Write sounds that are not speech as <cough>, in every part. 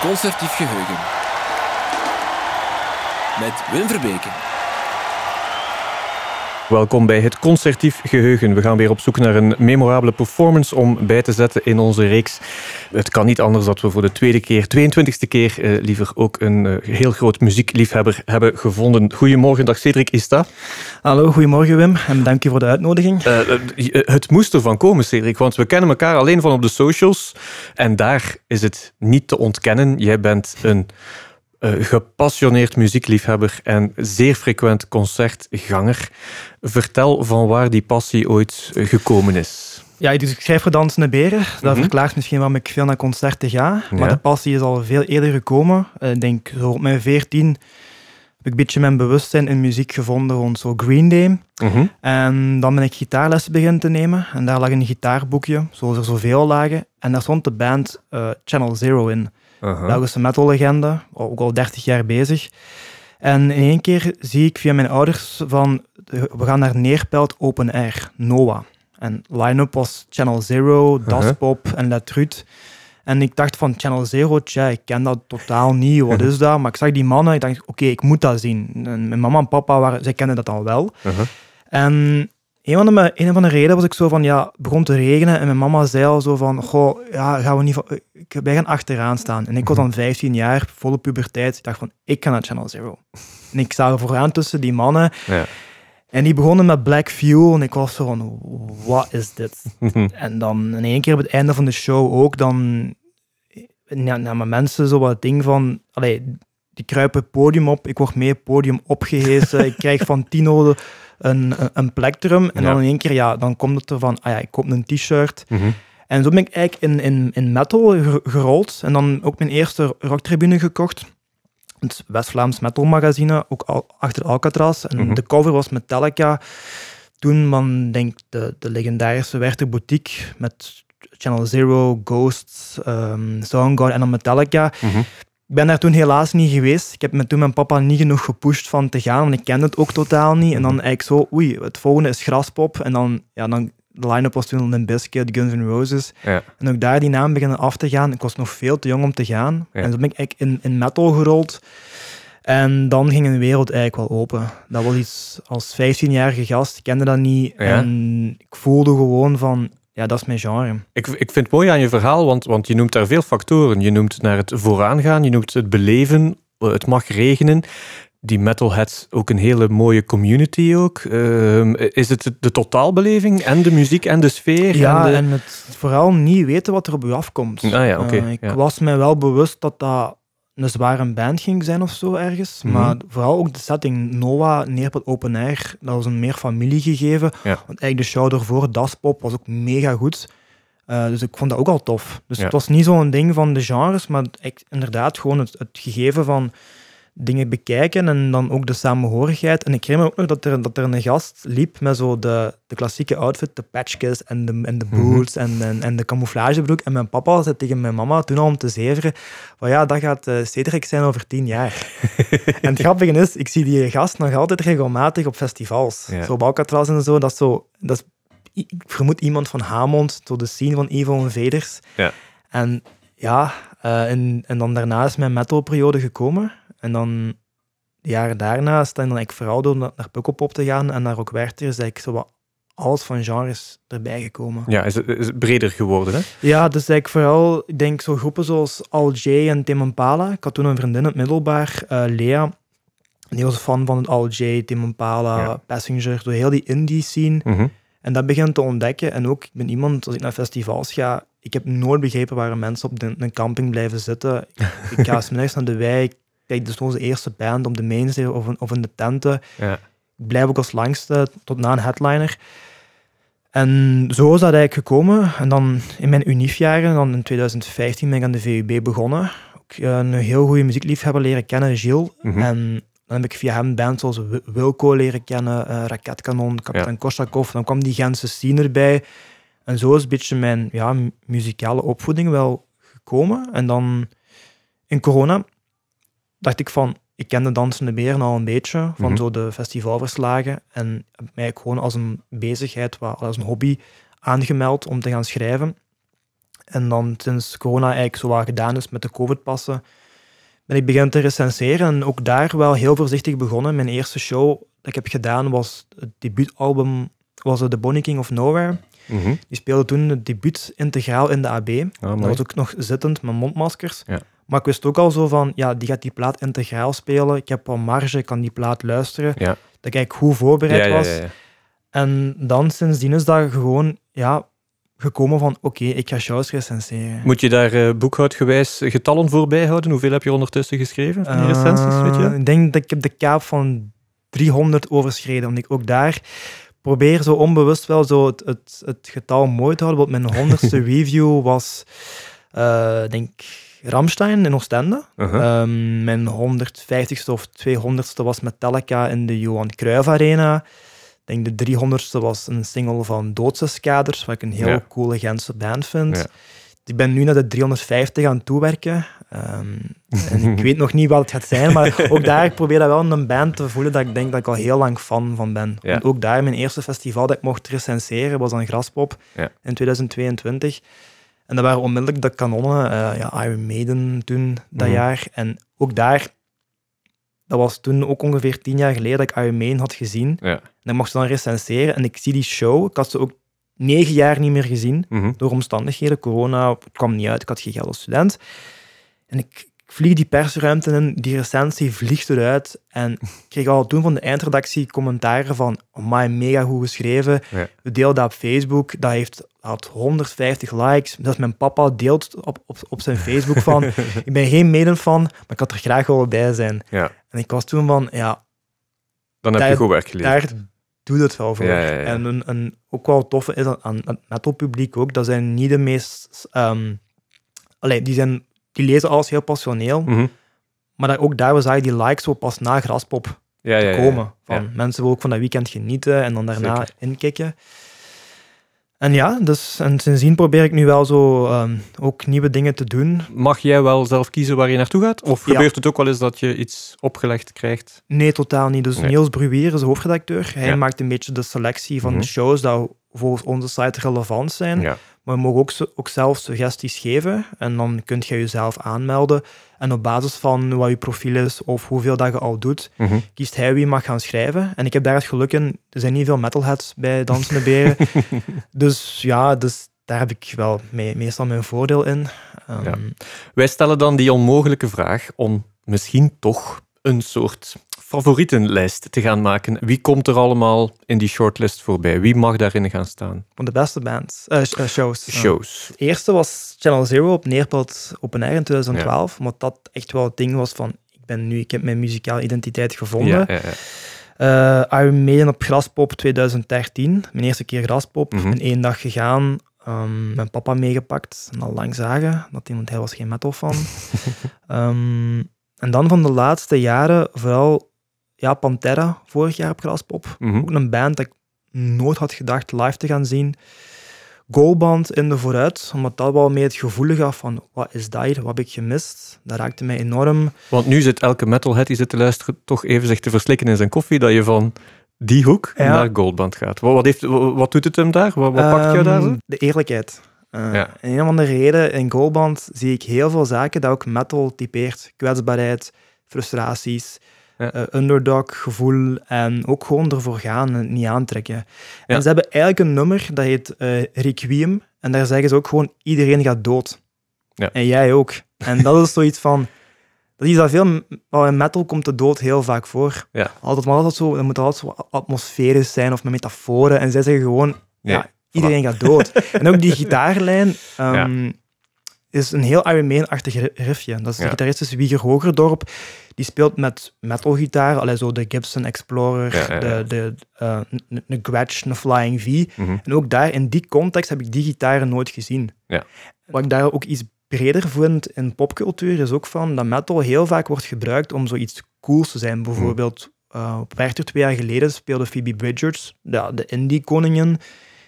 Concertief Geheugen. Met Wim Verbeke. Welkom bij het Concertief Geheugen. We gaan weer op zoek naar een memorabele performance om bij te zetten in onze reeks. Het kan niet anders dat we voor de tweede keer, 22e keer, eh, liever ook een eh, heel groot muziekliefhebber hebben gevonden. Goedemorgen, dag Cedric Ista. Hallo, goedemorgen Wim en dank je voor de uitnodiging. Uh, het moest ervan komen, Cedric, want we kennen elkaar alleen van op de socials. En daar is het niet te ontkennen. Jij bent een uh, gepassioneerd muziekliefhebber en zeer frequent concertganger. Vertel van waar die passie ooit gekomen is. Ja, dus ik schrijf voor Dansende Beren. Dat mhm. verklaart misschien waarom ik veel naar concerten ga. Maar de passie is al veel eerder gekomen. Eh, ik denk, op mijn veertien heb ik een beetje mijn bewustzijn in muziek gevonden rond zo Green Day. Mhm. En dan ben ik gitaarlessen beginnen te nemen. En daar lag een gitaarboekje, zoals er zoveel lagen. En daar stond de band uh, Channel Zero in. -huh. Belgische metal-legende, ook al 30 jaar bezig. En in één keer zie ik via mijn ouders van, we gaan naar Neerpelt Open Air, NOAH. En line-up was Channel Zero, Daspop uh -huh. en Letrut. En ik dacht van Channel Zero, tja, ik ken dat totaal niet, wat is dat? Maar ik zag die mannen, ik dacht, oké, ik moet dat zien. En mijn mama en papa, waren, zij kenden dat al wel. Uh -huh. En een van, de, een van de redenen was ik zo van, ja, het begon te regenen en mijn mama zei al zo van, goh, ja, gaan we niet, wij gaan achteraan staan. En ik was dan 15 jaar, volle puberteit. Ik dacht van, ik ga naar Channel Zero. En ik sta er vooraan tussen die mannen. Ja. En die begonnen met Black Fuel en ik was zo van, wat is dit? <laughs> en dan in één keer op het einde van de show ook, dan ja, namen mensen zo wat ding van, allee, die kruipen het podium op, ik word mee het podium opgehezen, ik krijg van Tino een, een plektrum. En dan in één keer, ja, dan komt het er van, ah ja, ik koop een t-shirt. Mhm. En zo ben ik eigenlijk in, in, in metal gerold. En dan ook mijn eerste rocktribune gekocht. Het West-Vlaams Metal Magazine, ook al, achter Alcatraz. En mhm. de cover was Metallica. Toen, man, denk de, de legendarische Werther Boutique met Channel Zero, Ghosts, um, Soundgarden en dan Metallica. Mhm. Ik ben daar toen helaas niet geweest. Ik heb me toen mijn papa niet genoeg gepusht van te gaan, want ik kende het ook totaal niet. En dan eigenlijk zo, oei, het volgende is Graspop. En dan, ja, dan de line-up was toen Limp Bizkit, Guns N' Roses. Ja. En ook daar die naam beginnen af te gaan. Ik was nog veel te jong om te gaan. En toen ben ik eigenlijk in, in metal gerold. En dan ging een wereld eigenlijk wel open. Dat was iets als 15-jarige gast, ik kende dat niet. En ik voelde gewoon van, ja, dat is mijn genre. Ik, ik vind het mooi aan je verhaal, want, want je noemt daar veel factoren. Je noemt naar het vooraangaan, je noemt het beleven, het mag regenen. Die metalheads ook een hele mooie community ook. Uh, is het de totaalbeleving en de muziek en de sfeer? Ja, en, en het vooral niet weten wat er op u afkomt. Ah, ja, okay, uh, ik was mij wel bewust dat dat een zware band ging zijn of zo ergens. Mhm. Maar vooral ook de setting Noah, Neerpad Open Air, dat was een meer familiegegeven. Ja. Want eigenlijk de show ervoor, Daspop, was ook mega goed. Uh, dus ik vond dat ook al tof. Dus het was niet zo'n ding van de genres, maar ik, inderdaad gewoon het, het gegeven van dingen bekijken en dan ook de samenhorigheid. En ik herinner me ook nog dat er, dat er een gast liep met zo de, de klassieke outfit, de patchkes en de, en de mhm. boots en, en, en, de camouflagebroek. En mijn papa zei tegen mijn mama toen al om te zeveren van ja, dat gaat uh, Cedric zijn over tien jaar. <laughs> en het grappige is, ik zie die gast nog altijd regelmatig op festivals. Zo op Alcatraz en zo. Dat is zo... Dat is, ik vermoed iemand van Hamond, zo de scene van Evo en Veders. Ja. En ja, uh, en, en dan daarna is mijn metalperiode gekomen. En dan de jaren daarna dan ik vooral door naar Pukkelpop te gaan en naar ook Werther is ik zo wat alles van genres erbij gekomen. Ja, is het, is het breder geworden, hè? Ja, dus ik vooral, ik denk zo groepen zoals Al J en Tim Impala. Ik had toen een vriendin in het middelbaar, uh, Lea. Die was fan van het Al J, Tim Impala, Passenger, door heel die indie scene. Mhm. En dat begint te ontdekken. En ook, ik ben iemand, als ik naar festivals ga, ik heb nooit begrepen waarom mensen op de, een camping blijven zitten. Ik, ga <laughs> smiddags naar de wijk, kijk, dus onze eerste band op de mainstage of, of in de tenten. Ja. Ik blijf ook als langste tot na een headliner. En zo is dat eigenlijk gekomen. En dan in mijn uniefjaren, dan in 2015 ben ik aan de VUB begonnen. Ook eh, een heel goede muziekliefhebber leren kennen, Gilles. Mhm. En dan heb ik via hem bands zoals Wilco leren kennen, uh, Raketkanon, Kapitein ja. Dan kwam die Gentse scene erbij. En zo is een beetje mijn ja, muzikale opvoeding wel gekomen. En dan in corona dacht ik van, ik ken de Dansende Beren al een beetje, van mhm. zo de festivalverslagen. En heb mij gewoon als een bezigheid, als een hobby, aangemeld om te gaan schrijven. En dan sinds corona eigenlijk zo wat gedaan is met de COVID-passen, ben ik beginnen te recenseren. En ook daar wel heel voorzichtig begonnen. Mijn eerste show dat ik heb gedaan was het debuutalbum, was The Bonnie King of Nowhere. Mhm. Die speelde toen het debuut integraal in de AB. Ah, dat was ook nog zittend met mondmaskers. Ja. Maar ik wist ook al zo van, ja, die gaat die plaat integraal spelen. Ik heb wel marge, ik kan die plaat luisteren. Ja. Dat ik goed voorbereid Ja, was. ja, ja. En dan sindsdien is dat gewoon ja, gekomen van oké, ik ga shows recenseren. Moet je daar eh, boekhoudgewijs getallen voor bijhouden? Hoeveel heb je ondertussen geschreven van die recensies? Weet je? Eh, ik denk dat ik heb de kaap van 300 overschreden. Omdat ik ook daar probeer zo onbewust wel zo het, het, het getal mooi te houden. Want mijn honderdste <laughs> review was, eh denk Ramstein in Oostende. Ehm, mijn 150ste of 200ste was Metallica in de Johan Cruijff Arena. Ik denk de 300ste was een single van Doodse Skaders, wat ik een heel Ja. coole Gentse band vind. Ja. Ik ben nu naar de 350 aan het toewerken. Ehm, <laughs> en ik weet nog niet wat het gaat zijn, maar ook daar ik probeer dat wel een band te voelen dat ik denk dat ik al heel lang fan van ben. Ja. Want ook daar, mijn eerste festival dat ik mocht recenseren, was aan Graspop in 2022. En dat waren onmiddellijk de kanonnen, eh, ja, Iron Maiden toen, dat Mhm. jaar. En ook daar, dat was toen ook ongeveer tien jaar geleden dat ik Iron Maiden had gezien. Ja. En ik mocht ze dan recenseren en ik zie die show. Ik had ze ook negen jaar niet meer gezien Mhm. door omstandigheden. Corona, het kwam niet uit, ik had geen geld als student. En ik, ik vlieg die persruimte in, die recensie vliegt eruit. En ik kreeg al toen van de eindredactie commentaren van, amai, mega goed geschreven. Ja. We deelden dat op Facebook, dat heeft, had 150 likes. Dat is mijn papa deelt op, op, op zijn Facebook van, <laughs> ik ben geen medenfan, maar ik had er graag wel bij zijn. Ja. En ik was toen van, ja, Dan heb je goed werk geleverd. daar doet het wel voor. Ja, ja, ja. En een, een, ook wel toffe is aan- aan het metalpubliek ook, dat zijn niet de meest... ehm allee, die, zijn, die lezen alles heel passioneel, Mhm. maar dat ook daar we zagen die likes zo pas na Graspop komen. Van. Mensen willen ook van dat weekend genieten en dan daarna Zeker. inkikken. En ja, dus en sindsdien probeer ik nu wel zo ehm, ook nieuwe dingen te doen. Mag jij wel zelf kiezen waar je naartoe gaat? Of Ja. gebeurt het ook wel eens dat je iets opgelegd krijgt? Nee, totaal niet. Dus Nee. Niels Bruwier is hoofdredacteur. Hij Ja. maakt een beetje de selectie van Mhm. de shows die volgens onze site relevant zijn. Ja. Maar we mogen ook, ook zelf suggesties geven. En dan kunt je jezelf aanmelden. En op basis van wat je profiel is of hoeveel dat je al doet, Mhm. kiest hij wie mag gaan schrijven. En ik heb daar het geluk in. Er zijn niet veel metalheads bij Dansende Beren. <laughs> dus ja, dus daar heb ik wel me- meestal mijn voordeel in. Ehm, Ja. Wij stellen dan die onmogelijke vraag om misschien toch een soort favorietenlijst te gaan maken. Wie komt er allemaal in die shortlist voorbij? Wie mag daarin gaan staan? Van de beste bands, eh, shows. Ja. Shows. Het eerste was Channel Zero op Neerpelt Open Air in 2012. Omdat dat echt wel het ding was van... Ik ben nu, ik heb mijn muzikale identiteit gevonden. Ja, ja, ja. Eh, Iron Maiden op Graspop 2013. Mijn eerste keer Graspop. Mhm. In één dag gegaan. Ehm, mijn papa meegepakt. En al lang zagen. Dat iemand, hij was geen metal fan. <laughs> Ehm, en dan van de laatste jaren vooral ja, Pantera vorig jaar op Graspop. Mhm. Ook een band dat ik nooit had gedacht live te gaan zien. Goalband in de vooruit, omdat dat wel mee het gevoel gaf van wat is dat hier, wat heb ik gemist? Dat raakte mij enorm. Want nu zit elke metalhead die zit te luisteren toch even zich te verslikken in zijn koffie, dat je van die hoek Ja. naar Goldband gaat. Wat, heeft, wat, doet het hem daar? Wat, wat pakt jou daar zo? Ehm, De eerlijkheid. Eh Ja. En een van de reden in Goalband zie ik heel veel zaken dat ook metal typeert. Kwetsbaarheid, frustraties, Ja. eh, underdog gevoel en ook gewoon ervoor gaan en het niet aantrekken. Ja. En ze hebben eigenlijk een nummer dat heet eh, Requiem en daar zeggen ze ook gewoon iedereen gaat dood. Ja. En jij ook. En dat is zoiets van... Dat is dat veel... In metal komt de dood heel vaak voor. Ja. Altijd, maar altijd zo... Dat moet altijd zo atmosferisch zijn of met metaforen. En zij zeggen gewoon... Nee, ja, iedereen gaat dood. <laughs> en ook die gitaarlijn ehm, is een heel Iron Maiden-achtig ri- riffje. Dat is de Ja. gitarist is Wieger Hogerdorp. Die speelt met metalgitaar, zo de Gibson Explorer, Ja, ja, ja. de, de, eh, een- een Gretsch, een Flying V. Mhm. En ook daar, in die context, heb ik die gitaren nooit gezien. Ja. Wat ik daar ook iets breder vind in popcultuur, is ook van dat metal heel vaak wordt gebruikt om zoiets cools te zijn. Bijvoorbeeld, eh, op Werchter twee jaar geleden speelde Phoebe Bridgers, ja, de indie-koningin.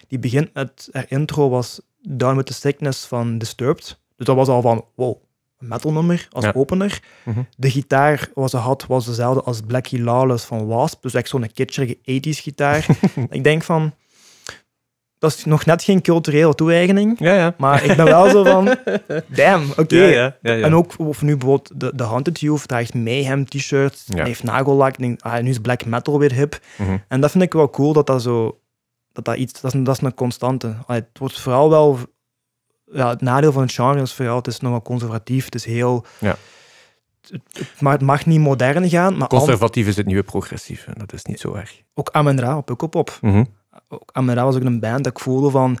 Die begint met, haar intro was Down with the Sickness van Disturbed. Dus dat was al van, wow, een metalnummer als Ja. opener. Mhm. De gitaar wat ze had, was dezelfde als Blackie Lawless van Wasp. Dus echt zo'n kitscherige 80s gitaar. <laughs> ik denk van, dat is nog net geen culturele toe-eigening. Ja, ja. Maar ik ben wel zo van, <laughs> damn, oké. Ja. En ook of nu bijvoorbeeld de, de Haunted Youth draagt Mayhem t-shirts, hij heeft nagellak, denk, ah, nu is black metal weer hip. Mhm. En dat vind ik wel cool, dat dat zo, dat dat iets, dat is, een- dat is een constante. Allee, het wordt vooral wel, ja, het nadeel van het genre is vooral, het is nogal conservatief, het is heel, Ja. het, het, mag, het mag niet modern gaan, maar Conservatief is het nieuwe progressief. en Dat is niet zo erg. ook Amen Ra op Pukkelpop. Mhm. ook Amen Ra was ook een band dat ik voelde van...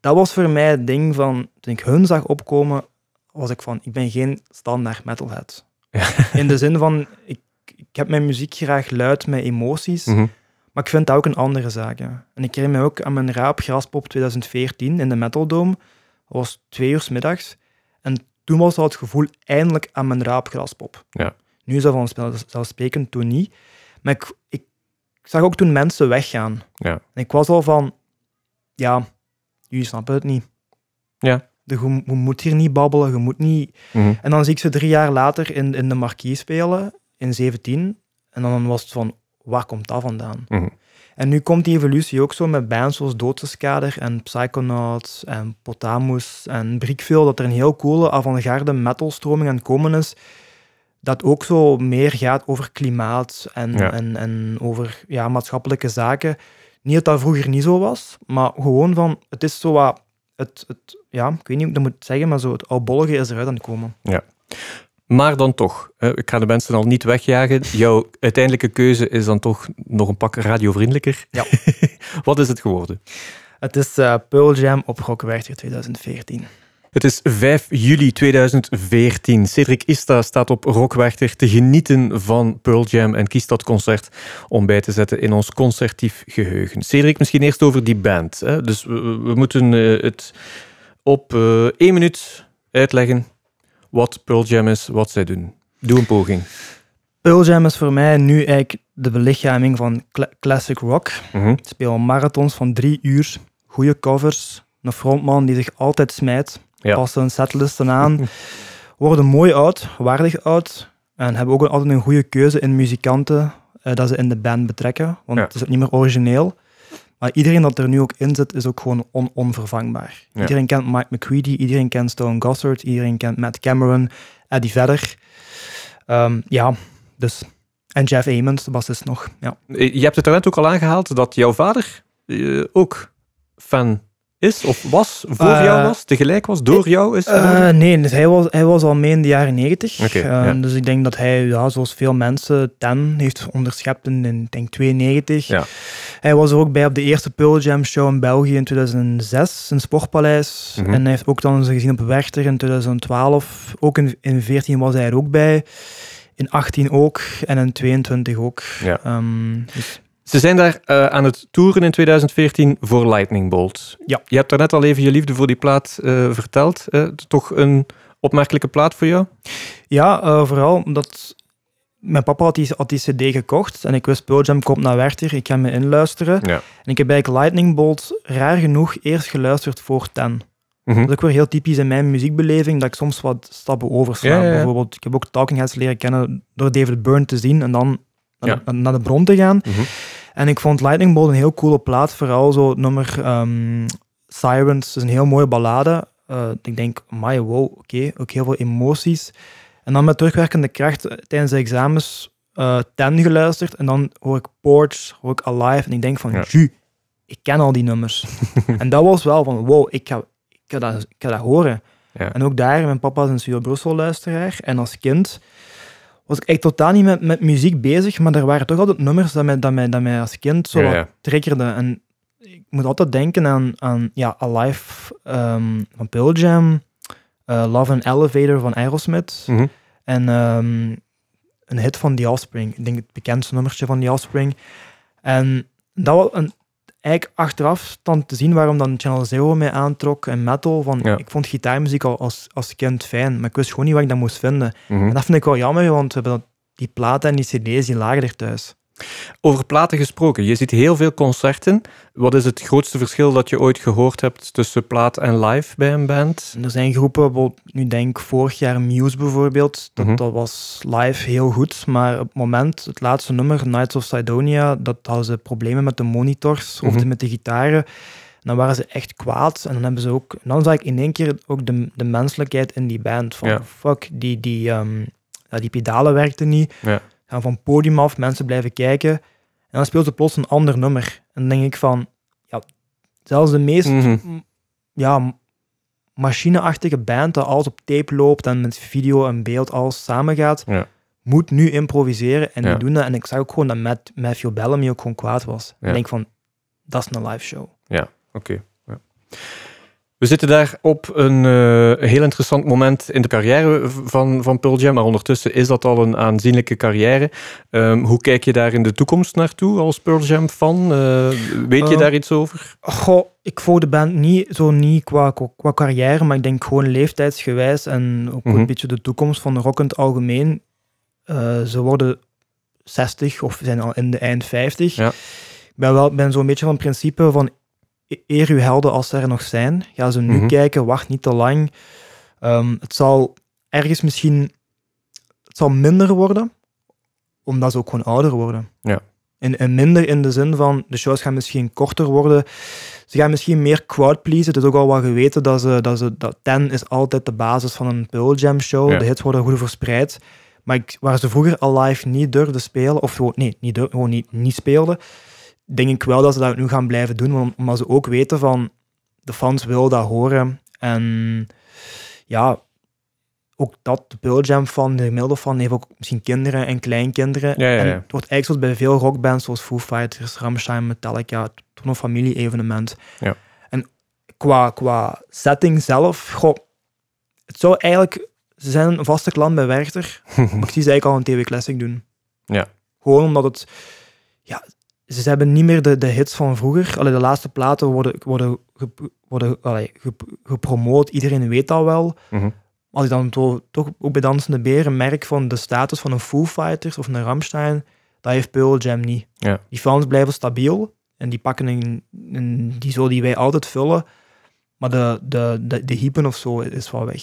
Dat was voor mij het ding van... Toen ik hun zag opkomen, was ik van... Ik ben geen standaard metalhead. Ja. <laughs> In de zin van... Ik, ik heb mijn muziek graag luid met emoties, Mhm. maar ik vind dat ook een andere zaak. hè. En ik kreeg mij ook Amen Ra op Graspop 2014 in de Metal Dome. Dat was twee uur 's middags. En toen was al het gevoel eindelijk Amen Ra op Graspop. Ja. Nu is dat vanzelfsprekend, toen niet. Maar ik, ik zag ook toen mensen weggaan. Ja. En ik was al van, ja, jullie snappen het niet. Ja. De, je, je moet hier niet babbelen, je moet niet... Mhm. En dan zie ik ze drie jaar later in, in de Marquis spelen, in 17. En dan was het van, waar komt dat vandaan? Mhm. En nu komt die evolutie ook zo met bands zoals Doodseskader en Psychonauts en Potamus en Brickville, dat er een heel coole avant-garde metalstroming aan het komen is, dat ook zo meer gaat over klimaat en, Ja. en, en over ja, maatschappelijke zaken. Niet dat dat vroeger niet zo was, maar gewoon van, het is zo wat, het, het, ja, ik weet niet hoe ik dat moet zeggen, maar zo het oudbollige is eruit aan het komen. Maar dan toch, ik ga de mensen al niet wegjagen. Jouw uiteindelijke keuze is dan toch nog een pak radiovriendelijker. Ja. <laughs> Wat is het geworden? Het is eh, Pearl Jam op Rockwerchter 2014. Het is 5 juli 2014. Cedric Ista staat op Rockwerchter te genieten van Pearl Jam en kiest dat concert om bij te zetten in ons concertief geheugen. Cedric, misschien eerst over die band. Hè? Dus we, we moeten eh, het op eh, één minuut uitleggen wat Pearl Jam is, wat zij doen. Doe een poging. Pearl Jam is voor mij nu eigenlijk de belichaming van cla- classic rock. Mhm. Ik speel marathons van drie uur, goede covers, een frontman die zich altijd smijt, Ja. passen een setlisten aan, <laughs> worden mooi oud, waardig oud en hebben ook altijd een goede keuze in muzikanten eh, dat ze in de band betrekken, want Ja. het is ook niet meer origineel. Maar iedereen dat er nu ook in zit, is ook gewoon on- onvervangbaar. Ja. Iedereen kent Mike McCready, iedereen kent Stone Gossard, iedereen kent Matt Cameron, Eddie Vedder. Ehm, ja, dus... En Jeff Ament, de bassist nog. Ja. Je hebt het daarnet ook al aangehaald dat jouw vader eh, ook fan is of was, voor Eh, jou was, tegelijk was, door jou is? Eh, nee, dus hij, was, hij was al mee in de jaren negentig. Oké, Eh, ja. Dus ik denk dat hij, ja, zoals veel mensen, Ten heeft onderschept in, in denk 92. Ja. Hij was er ook bij op de eerste Pearl Jam show in België in 2006, in Sportpaleis. Mhm. En hij heeft ook dan gezien op Werchter in 2012. Ook in, in 14 was hij er ook bij. In 18 ook en in 22 ook. Ja. Ehm, dus Ze zijn daar eh, aan het toeren in 2014 voor Lightning Bolt. Ja. Je hebt daarnet al even je liefde voor die plaat eh, verteld. Toch een opmerkelijke plaat voor jou? Ja, eh, vooral omdat mijn papa had die, had die cd gekocht en ik wist Pearl Jam komt naar Werchter, ik ga me inluisteren. Ja. En ik heb eigenlijk Lightning Bolt raar genoeg eerst geluisterd voor Ten. Mhm. Dat is ook weer heel typisch in mijn muziekbeleving, dat ik soms wat stappen oversla. Ja, ja, ja. Bijvoorbeeld, ik heb ook Talking Heads leren kennen door David Byrne te zien en dan naar, Ja. naar de bron te gaan. Mhm. En ik vond Lightning Bolt een heel coole plaat, vooral zo het nummer ehm, Sirens, is een heel mooie ballade. Eh, ik denk, my wow, oké, ook heel veel emoties. En dan met terugwerkende kracht eh, tijdens de examens eh Ten geluisterd en dan hoor ik Porch, hoor ik Alive en ik denk van, Ja. ju, ik ken al die nummers. <laughs> en dat was wel van, wow, ik ga, ik ga, dat, ik ga dat horen. Ja. En ook daar, mijn papa is een Studio Brussel luisteraar en als kind was ik eigenlijk totaal niet met, met muziek bezig, maar er waren toch altijd nummers dat mij, dat mij, dat mij als kind zo Ja, wat ja. triggerde. En ik moet altijd denken aan, aan ja, Alive ehm, van Pearl Jam, eh, Love and Elevator van Aerosmith Mhm. en ehm, een hit van The Offspring. Ik denk het bekendste nummertje van The Offspring. En dat was eigenlijk achteraf dan te zien waarom dan Channel Zero mij aantrok en metal. Van, Ja. Ik vond gitaarmuziek al als, als kind fijn, maar ik wist gewoon niet waar ik dat moest vinden. Mhm. En dat vind ik wel jammer, want we hebben dat, die platen en die cd's, die lagen er thuis. Over platen gesproken, je ziet heel veel concerten. Wat is het grootste verschil dat je ooit gehoord hebt tussen plaat en live bij een band? Er zijn groepen, nu denk vorig jaar Muse bijvoorbeeld, dat, Mhm. dat was live heel goed, maar op het moment, het laatste nummer, Nights of Sidonia, dat hadden ze problemen met de monitors of Mhm. met de gitaren. dan waren ze echt kwaad. En dan hebben ze ook, dan zag ik in één keer ook de, de menselijkheid in die band. Van Ja. fuck, die, die, ehm, ja, die pedalen werkten niet. Ja. Gaan van podium af, mensen blijven kijken. En dan speelt ze plots een ander nummer. En dan denk ik van, ja, zelfs de meest Mhm. ja, machineachtige band dat alles op tape loopt en met video en beeld alles samengaat, Ja. moet nu improviseren en Ja. die doen dat. En ik zag ook gewoon dat Matt, Matthew Bellamy ook gewoon kwaad was. Ja. Ik denk van, dat is een live show. Oké. ja. We zitten daar op een eh, heel interessant moment in de carrière van, van Pearl Jam, maar ondertussen is dat al een aanzienlijke carrière. Ehm, hoe kijk je daar in de toekomst naartoe als Pearl Jam fan? Eh, weet je Eh, daar iets over? Goh, ik volg de band niet zo niet qua, qua, qua carrière, maar ik denk gewoon leeftijdsgewijs en ook Mhm. een beetje de toekomst van de rock in het algemeen. Ze worden 60 of zijn al in de eind 50. Ja. Ik ben, wel, ben zo'n beetje van het principe van eer uw helden als ze er nog zijn. Ga ze nu Mhm. kijken, wacht niet te lang. Ehm, het zal ergens misschien het zal minder worden, omdat ze ook gewoon ouder worden. Ja. En, en minder in de zin van, de shows gaan misschien korter worden. Ze gaan misschien meer crowd pleasen. Het is ook al wel geweten dat, ze, dat, ze, dat 10 is altijd de basis van een Pearl Jam show. Ja. De hits worden goed verspreid. Maar ik, waar ze vroeger al live niet durfden spelen, of gewoon, nee, niet, gewoon niet, niet speelden, denk ik wel dat ze dat nu gaan blijven doen. want- Omdat ze ook weten van, de fans willen dat horen. En ja, ook dat, de Pearl Jam fan, de gemiddelde fan, heeft ook misschien kinderen en kleinkinderen. Ja, ja, En het wordt eigenlijk zoals bij veel rockbands, zoals Foo Fighters, Rammstein, Metallica, het wordt een familie-evenement. Ja. En qua, qua setting zelf, goh, het zou eigenlijk... Ze zijn een vaste klant bij Werchter, <laughs> maar ze eigenlijk al een TV Classic doen. Ja. Gewoon omdat het... Ja, ze hebben niet meer de, de hits van vroeger. Allee, de laatste platen worden, worden, worden allee, gep- gepromoot. Iedereen weet dat wel. Mhm. Als ik dan to- toch ook bij Dansende Beren merk van de status van een Foo Fighters of een Rammstein, dat heeft Pearl Jam niet. Ja. Die fans blijven stabiel en die pakken een, een die zo die wij altijd vullen. Maar de, de, de, de hypen of zo is wel weg.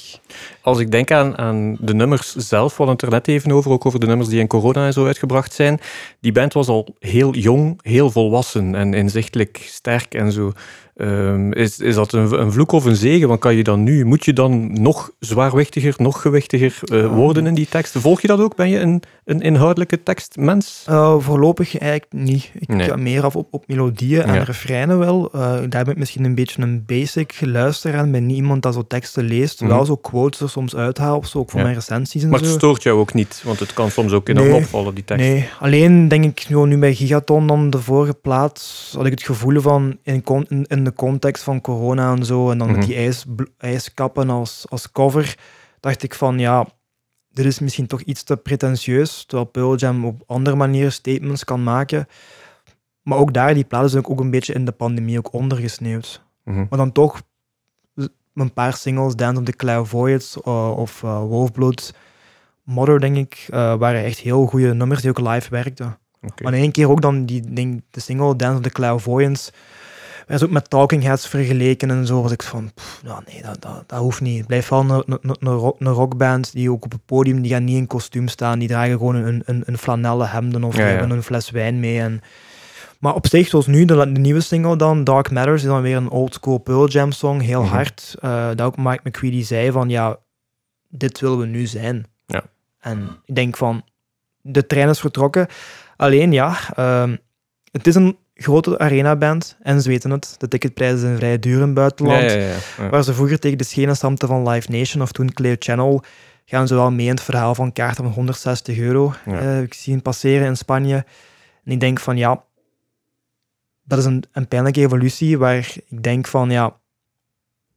Als ik denk aan, aan de nummers zelf, we hadden het er net even over, ook over de nummers die in corona en zo uitgebracht zijn. Die band was al heel jong, heel volwassen en inzichtelijk sterk en zo. Ehm, is, is dat een, een vloek of een zegen? Want kan je dan nu, moet je dan nog zwaarwichtiger, nog gewichtiger eh, worden in die teksten? Volg je dat ook? Ben je een, een inhoudelijke tekstmens? Eh, voorlopig eigenlijk niet. Ik Nee. ga meer af op, op melodieën en Ja. refreinen wel. Eh, daar ben ik misschien een beetje een basic luisteraar aan. Ben niet iemand dat zo teksten leest. Wel zo quotes er soms uithaal of zo, ook voor Ja. mijn recensies en Maar het zo. stoort jou ook niet, want het kan soms ook enorm Nee. opvallen, die tekst. Nee, alleen denk ik nu bij Gigaton dan de vorige plaat, had ik het gevoel van in, con- in, in de context van corona en zo, en dan Mhm. met die ijs, ijskappen als, als cover, dacht ik van ja, dit is misschien toch iets te pretentieus, terwijl Pearl Jam op andere manieren statements kan maken. Maar ook daar, die plaat is ook een beetje in de pandemie ook ondergesneeuwd. Mhm. Maar dan toch een paar singles, Dance of the Clairvoyants uh, of uh, Wolfblood, Mother, denk ik, uh, waren echt heel goede nummers die ook live werkten. Maar in één keer ook dan die, denk, de single Dance of the Clairvoyants, werd ze ook met Talking Heads vergeleken en zo. was ik van, pff, nee, dat, dat, dat hoeft niet. Het blijft wel een, een, een, rock, een rockband die ook op het podium, die gaan niet in kostuum staan, die dragen gewoon een, een, een flanellen hemden of Ja, die ja. hebben een fles wijn mee. En, maar op zich, zoals nu, de, de nieuwe single dan, Dark Matters, is dan weer een old school Pearl Jam song, heel Mhm. hard. Eh, dat ook Mike McCready zei van, ja, dit willen we nu zijn. Ja. En ik denk van, de trein is vertrokken. Alleen ja, ehm, het is een grote arenaband en ze weten het. De ticketprijzen zijn vrij duur in het buitenland. ja, ja. ja. Waar ze vroeger tegen de schenen stampten van Live Nation of toen Clear Channel, gaan ze wel mee in het verhaal van kaarten van 160 euro. Eh, ik zie het passeren in Spanje. En ik denk van ja, dat is een, een pijnlijke evolutie waar ik denk van ja,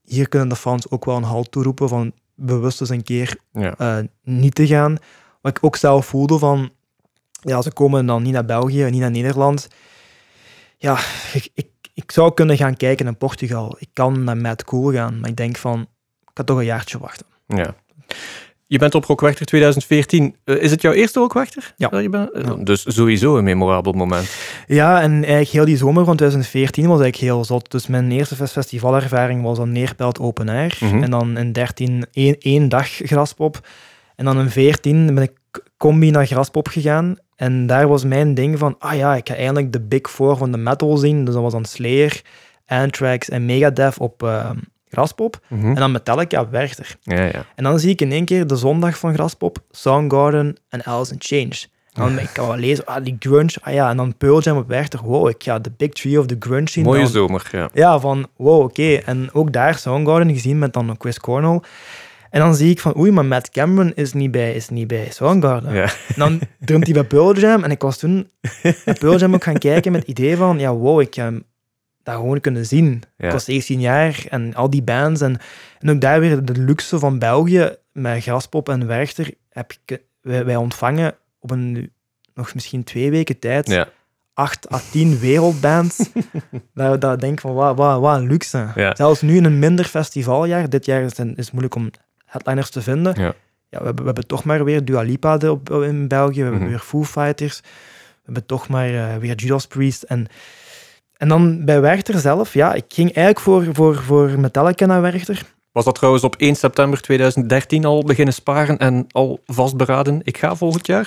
hier kunnen de fans ook wel een halt toeroepen van bewust eens een keer eh, niet te gaan. Wat ik ook zelf voelde van, ja, ze komen dan niet naar België, niet naar Nederland. Ja, ik, ik, ik zou kunnen gaan kijken in Portugal. Ik kan naar Mad Cool gaan, maar ik denk van, ik ga toch een jaartje wachten. Ja. Je bent op Rockwachter 2014. Eh, is het jouw eerste Rockwachter? Ja. Je bent? Ja. Dus sowieso een memorabel moment. Ja, en eigenlijk heel die zomer van 2014 was eigenlijk heel zot. Dus mijn eerste fes- festivalervaring was dan Neerpelt Open Air. Mhm. En dan in 13 één, één dag Graspop. En dan in 14 ben ik combi naar Graspop gegaan. En daar was mijn ding van, ah ja, ik ga eindelijk de Big Four van de metal zien. Dus dat was dan Slayer, Anthrax en Megadeth op uh, Graspop. Mhm. En dan Metallica op Werchter. Ja, ja. En dan zie ik in één keer de zondag van Graspop Soundgarden en Alice in Change. En dan ik kan wel lezen, ah, die grunge, ah ja, en dan Pearl Jam op Werchter. Wow, ik ga de big three of the grunge zien. Mooie Dan- zomer, ja. ja, van wow, oké. En ook daar Soundgarden gezien met dan Chris Cornell. En dan zie ik van, oei, maar Matt Cameron is niet bij, is niet bij Soundgarden. Ja. En dan drumt hij bij Pearl Jam. En ik was toen bij Pearl Jam ook gaan kijken met het idee van, ja, wow, ik ga dat gewoon kunnen zien. Ja. Ik was 17 jaar en al die bands. En, en ook daar weer de luxe van België, met Graspop en Werchter, heb ik, wij, wij ontvangen op een, nog misschien twee weken tijd Ja. acht à tien wereldbands. <laughs> dat, dat ik denk van, wat, wat, wat een luxe. Ja. Zelfs nu in een minder festivaljaar, dit jaar is het, is het moeilijk om headliners te vinden. Ja. Ja, we, hebben, we hebben toch maar weer Dua Lipa de- op, in België, we hebben Mhm. weer Foo Fighters, we hebben toch maar eh, weer Judas Priest. En, en dan bij Werchter zelf, ja, ik ging eigenlijk voor, voor, voor Metallica naar Werchter. Was dat trouwens op 1 september 2013 al beginnen sparen en al vastberaden? Ik ga volgend jaar?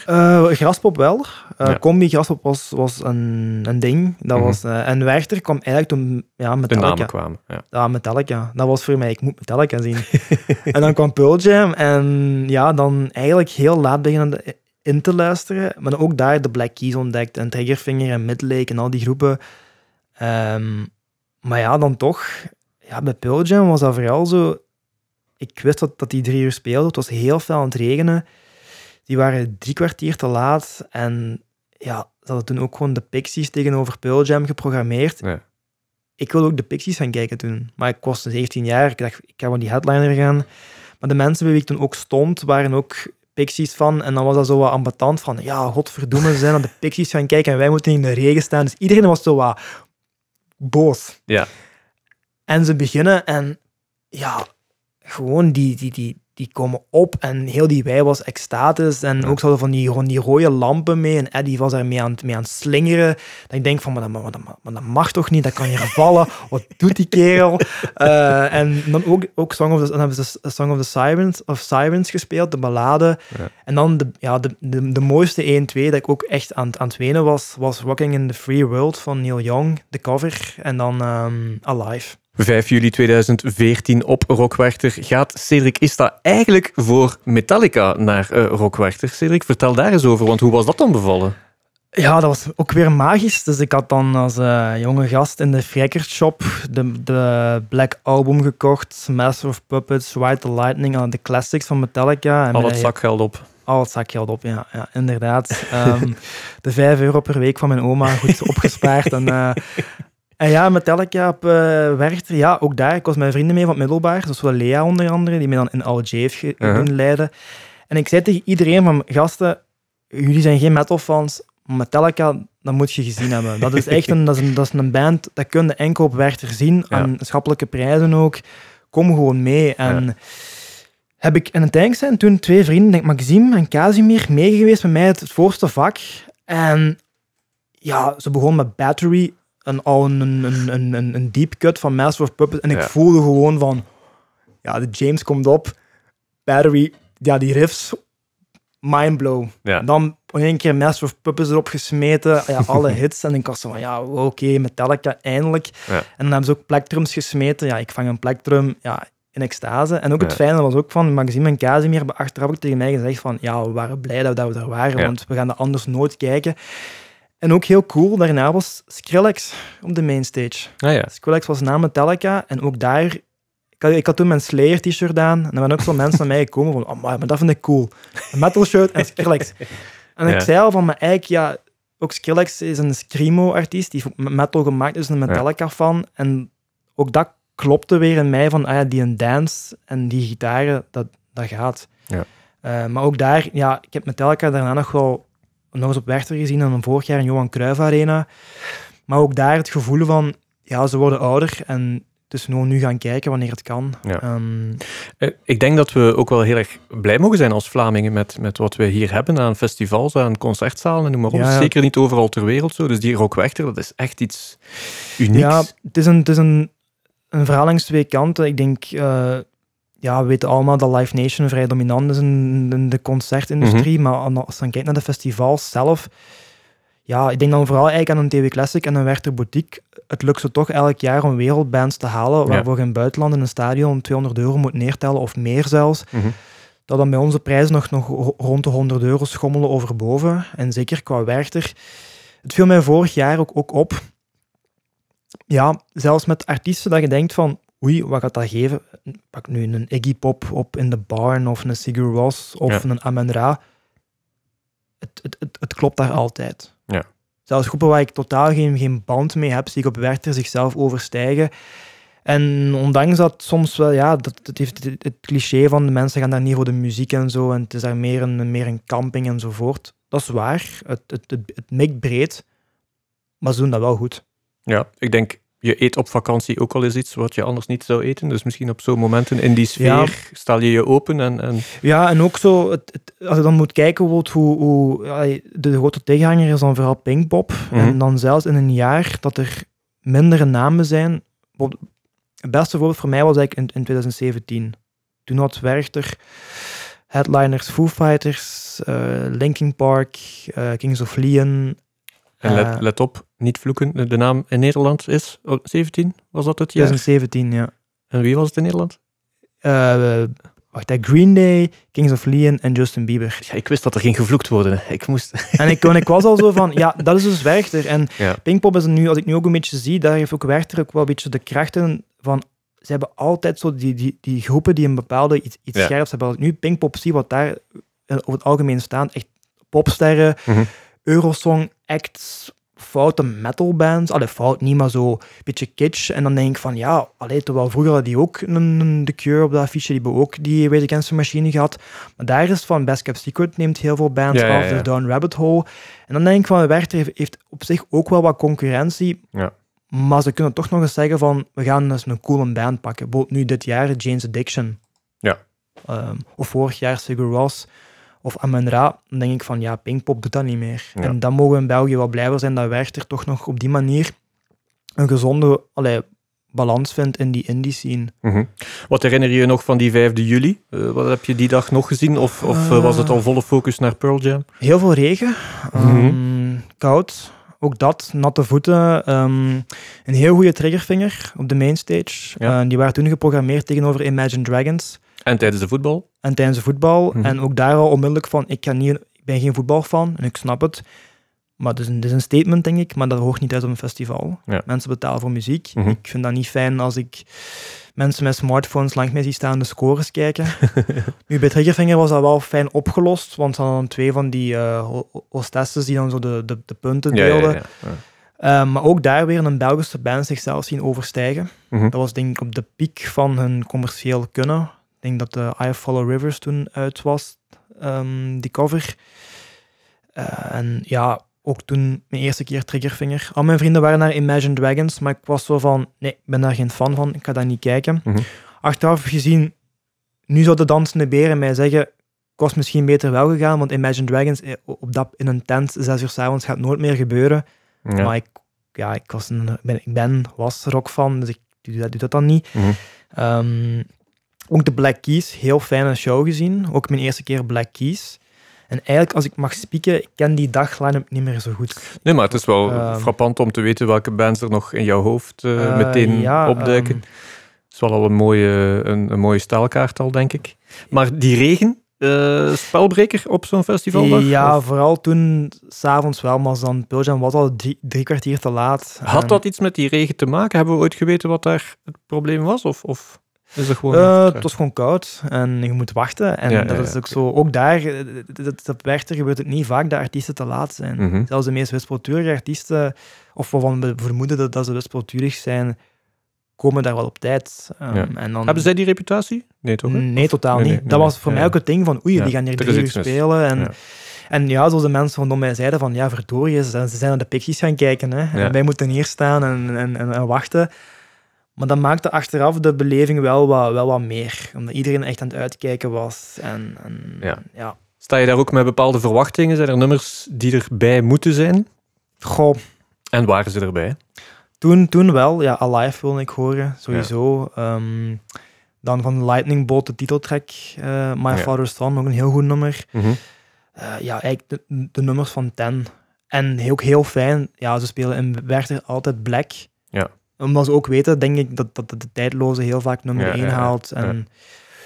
Graspop wel. Ja. Combi Graspop was, was een, een ding. Dat Mhm. was, eh, en Werchter kwam eigenlijk toen ja, De Metallica. namen kwamen. Ja. Ja, Metallica. Dat was voor mij, ik moet Metallica zien. <laughs> en dan kwam Pearl Jam en ja, dan eigenlijk heel laat beginnen de- in te luisteren. Maar dan ook daar de Black Keys ontdekt en Triggerfinger en Midlake en al die groepen. Ehm, maar ja, dan toch, ja, bij Pearl Jam was dat vooral zo... Ik wist dat, dat die drie uur speelden. Het was heel veel aan het regenen. Die waren drie kwartier te laat. En ja, ze hadden toen ook gewoon de Pixies tegenover Pearl Jam geprogrammeerd Ja. ik wilde ook de Pixies gaan kijken toen. Maar ik was 17 jaar. Ik dacht, ik ga van die headliner gaan. Maar de mensen bij wie ik toen ook stond, waren ook Pixies van. En dan was dat zo wat ambetant van, ja, godverdomme, ze zijn naar de Pixies gaan kijken en wij moeten in de regen staan. Dus iedereen was zo wat boos. Ja. En ze beginnen en ja, gewoon die, die, die, die komen op en heel die wei was extatisch. En ook zo van die, gewoon die rode lampen mee. En Eddie was daar mee aan, het- mee aan het slingeren. Dat ik denk van, maar dat, maar, dat, maar dat mag toch niet? Dat kan hier vallen. <laughs> Wat doet die kerel? Eh, en dan ook, ook Song of the, dan hebben ze Song of the Sirens, of Sirens gespeeld, de ballade. Ja. En dan de, ja, de, de, de mooiste 1-2 dat ik ook echt aan, het- aan het wenen was, was Rocking in the Free World van Neil Young, de cover. En dan ehm, Alive. 5 juli 2014 op Rockwerchter gaat Cedric Ista eigenlijk voor Metallica naar eh Rockwerchter. Cedric, vertel daar eens over, want hoe was dat dan bevallen? Ja, dat was ook weer magisch. Dus ik had dan als eh, jonge gast in de Shop de, de Black Album gekocht, Master of Puppets, Ride the Lightning, eh, de classics van Metallica. En Al het zakgeld op. Al het zakgeld op, ja, ja inderdaad. <laughs> Ehm, de 5 euro per week van mijn oma goed <laughs> opgespaard. En, en ja, Metallica op eh Werchter, ja, ook daar. Ik was met vrienden mee van het middelbaar, zoals wel Lea onder andere, die me dan in LJ heeft ge- Uh-huh. leiden. En ik zei tegen iedereen van, gasten, jullie zijn geen metalfans, Metallica, dat moet je gezien hebben. Dat is echt een, dat is een, dat is een band, dat kun je enkel op Werchter zien, Ja. aan schappelijke prijzen ook. Kom gewoon mee. En heb ik in een tank zijn toen twee vrienden, denk Maxime en Casimir, meegeweest met mij het, het voorste vak. En ja, ze begon met Battery, een, al een, een, een, een, een deep cut van Master of Puppets. En ik Ja. voelde gewoon van, ja, de James komt op, Battery, ja, die riffs, mindblow. Ja. Dan in één keer Master of Puppets erop gesmeten, ja, <laughs> alle hits. En ik was zo van, ja, oké, Metallica, eindelijk. Ja. En dan hebben ze ook plektrums gesmeten. Ja, ik vang een plektrum, ja, in extase. En ook het Ja. fijne was ook van Maxime en Casimir hebben achteraf ook tegen mij gezegd van, ja, we waren blij dat, we daar waren, want we gaan er anders nooit kijken. En ook heel cool, daarna was Skrillex op de mainstage. Ah ja. Skrillex was na Metallica en ook daar... Ik had, ik had toen mijn Slayer t-shirt aan en er waren ook zo mensen naar mij gekomen van, oh, maar dat vind ik cool. Een metal shirt en Skrillex. En ik zei al van, maar eigenlijk, ja, ook Skrillex is een screamo-artiest, die heeft metal gemaakt, dus een Metallica-fan. En ook dat klopte weer in mij van, ah ja, die een dance en die gitaren, dat, dat gaat. Ja. Eh, maar ook daar, ja, ik heb Metallica daarna nog wel nog eens op Werchter gezien en dan vorig jaar in Johan Cruijff Arena. Maar ook daar het gevoel van, ja, ze worden ouder en het is gewoon nu gaan kijken wanneer het kan. Ja. Ehm, Eh, Ik denk dat we ook wel heel erg blij mogen zijn als Vlamingen met, met wat we hier hebben aan festivals, aan concertzalen en noem maar op. Ja, ja. Zeker niet overal ter wereld zo. Dus die Rockwerchter, dat is echt iets unieks. Ja, het is een, het is een, een verhaal langs twee kanten. Ik denk, eh, ja, we weten allemaal dat Live Nation vrij dominant is in, in de concertindustrie. Maar aan- als je dan kijkt naar de festivals zelf, ja, ik denk dan vooral eigenlijk aan een TV Classic en een Werther Boutique. Het lukt ze toch elk jaar om wereldbands te halen, waarvoor je in het buitenland in een stadion 200 euro moet neertellen, of meer zelfs. Mhm. Dat dan bij onze prijzen nog, nog ro- rond de 100 euro schommelen overboven. En zeker qua Werther. Het viel mij vorig jaar ook, ook op. Ja, zelfs met artiesten dat je denkt van, oei, wat gaat dat geven? Pak nu een Iggy Pop op in de Barn, of een Sigur Rós, of Ja. een Amen Ra. Het, het, het, het klopt daar altijd. Ja. Zelfs groepen waar ik totaal geen, geen band mee heb, zie ik op Werther zichzelf overstijgen. En ondanks dat soms wel, ja, dat, dat heeft het, het cliché van de mensen gaan daar niet voor de muziek en zo, en het is daar meer een, meer een camping enzovoort. Dat is waar, het, het, het, het mikt breed, maar ze doen dat wel goed. Ja, ik denk, je eet op vakantie ook al eens iets wat je anders niet zou eten. Dus misschien op zo'n momenten in die sfeer Ja. stel je je open en... en Ja, en ook zo, het, het- als je dan moet kijken hoe, hoe de grote tegenhanger is dan vooral Pinkpop. Mhm. En dan zelfs in een jaar dat er mindere namen zijn. Het beste voorbeeld voor mij was eigenlijk in, in 2017. Toen had Werchter headliners Foo Fighters, eh, Linkin Park, eh, Kings of Leon. En let, Eh. let op, niet vloeken. De- naam in Nederland is oh, 17, was dat het jaar? 2017, ja. En wie was het in Nederland? Eh, wacht, Green Day, Kings of Leon en Justin Bieber. Ja, ik wist dat er ging gevloekt worden. Ik moest... <laughs> En ik, ik was al zo van, ja, dat is dus Werchter. En Ja. Pinkpop is nu, als ik nu ook een beetje zie, daar heeft ook Werchter ook wel een beetje de kracht in van, ze hebben altijd zo die, die, die groepen die een bepaalde iets, iets Ja. scherps hebben. Als ik nu Pinkpop zie, wat daar eh, over het algemeen staan, echt popsterren, Mhm. Eurosong acts, foute metalbands. Allee, fout niet, maar zo een beetje kitsch. En dan denk ik van, ja, allee, terwijl vroeger hadden die ook een, een The Cure op dat affiche, die hebben ook die Rage Against the Machine gehad. Maar daar is van Best Kept Secret neemt heel veel bands Ja, af, ja. dus Down Rabbit Hole. En dan denk ik van, Werchter heeft, heeft op zich ook wel wat concurrentie. Ja. Maar ze kunnen toch nog eens zeggen van, we gaan eens een coole band pakken. Bijvoorbeeld nu dit jaar Jane's Addiction. Ja. Ehm, of vorig jaar Sigur Rós. Of Amen Ra. Dan denk ik van, ja, Pinkpop doet dat niet meer. Ja. En dan mogen we in België wel blij zijn dat Werchter toch nog op die manier een gezonde allee, balans vindt in die indie scene. Mhm. Wat herinner je je nog van die 5 juli? Eh, wat heb je die dag nog gezien? Of, of eh, was het al volle focus naar Pearl Jam? Heel veel regen, Mhm. ehm, koud, ook dat, natte voeten. ehm, een heel goede triggervinger op de mainstage. Ja. Eh, die waren toen geprogrammeerd tegenover Imagine Dragons En tijdens de voetbal? en tijdens de voetbal. Mhm. En ook daar al onmiddellijk van, ik, kan niet, ik ben geen voetbalfan en ik snap het. Maar het is, een, het is een statement, denk ik, maar dat hoort niet uit op een festival. Ja. Mensen betalen voor muziek. Mhm. Ik vind dat niet fijn als ik mensen met smartphones langs mij zie staan de scores kijken. <laughs> nu, bij Triggerfinger was dat wel fijn opgelost, want ze hadden twee van die eh, ho- ho- hostesses die dan zo de, de, de punten deelden. ja, ja. Eh, maar ook daar weer een Belgische band zichzelf zien overstijgen. Mhm. Dat was denk ik op de piek van hun commercieel kunnen. Ik denk dat de I Follow Rivers toen uit was, ehm, die cover. Eh, en ja, ook toen mijn eerste keer Triggerfinger. Al mijn vrienden waren naar Imagine Dragons, maar ik was zo van, nee, ik ben daar geen fan van, ik ga daar niet kijken. Mhm. Achteraf gezien, nu zou de dansende beren mij zeggen, ik was misschien beter wel gegaan, want Imagine Dragons eh, op dat, in een tent, zes uur s'avonds, gaat nooit meer gebeuren. Ja. Maar ik, ja, ik, was een, ben, ik ben, was rockfan, dus ik doe dat, doe dat dan niet. Mhm. Ehm, ook de Black Keys, heel fijne show gezien. Ook mijn eerste keer Black Keys. En eigenlijk, als ik mag spieken, ik ken die dag line-up niet meer zo goed. Nee, maar het is wel Ehm. frappant om te weten welke bands er nog in jouw hoofd eh, Eh, meteen ja, opduiken. ehm, Het is wel al een mooie, een, een mooie staalkaart al, denk ik. Maar die regen, eh, spelbreker op zo'n festivaldag? ja, Of vooral toen, s'avonds wel, maar dan Pearl was al drie, drie kwartier te laat. Had En, dat iets met die regen te maken? Hebben we ooit geweten wat daar het probleem was? Of, of is het gewoon... eh, het was gewoon koud en je moet wachten. En Ja, dat ja, is ook zo. Ook daar, eh, dat, dat, Werchter gebeurt het niet vaak dat artiesten te laat zijn. Mhm. Zelfs de meest wispelturige artiesten, of waarvan we vermoeden dat, dat ze wispelturig zijn, komen daar wel op tijd. Um, Ja. en dan, Hebben zij die reputatie? Nee, toch? hè? Nee, totaal Nee, niet. nee, nee, dat was voor mij ook het ding van, oei, die gaan hier er drie uur spelen. En en ja, zoals de mensen rondom mij zeiden van, ja, verdorie, ze zijn, naar de Pixies gaan kijken. Hè. En wij moeten hier staan en, en, en, en wachten. Maar dat maakte achteraf de beleving wel wat, wel wat meer. Omdat iedereen echt aan het uitkijken was. En, en Ja. ja. Sta je daar ook met bepaalde verwachtingen? Zijn er nummers die erbij moeten zijn? Goh, En waren ze erbij? Toen, toen wel, ja, Alive wilde ik horen, sowieso. Ehm, dan van Lightning Bolt, de titeltrack, eh, My Ja. Father's Son, ook een heel goed nummer. Mhm. Eh, ja, eigenlijk de, de nummers van Ten. En ook heel fijn, ja, ze spelen in Werchter altijd Black. Ja. Omdat ze ook weten, denk ik, dat, dat de tijdloze heel vaak nummer Ja, 1 ja, ja. haalt. En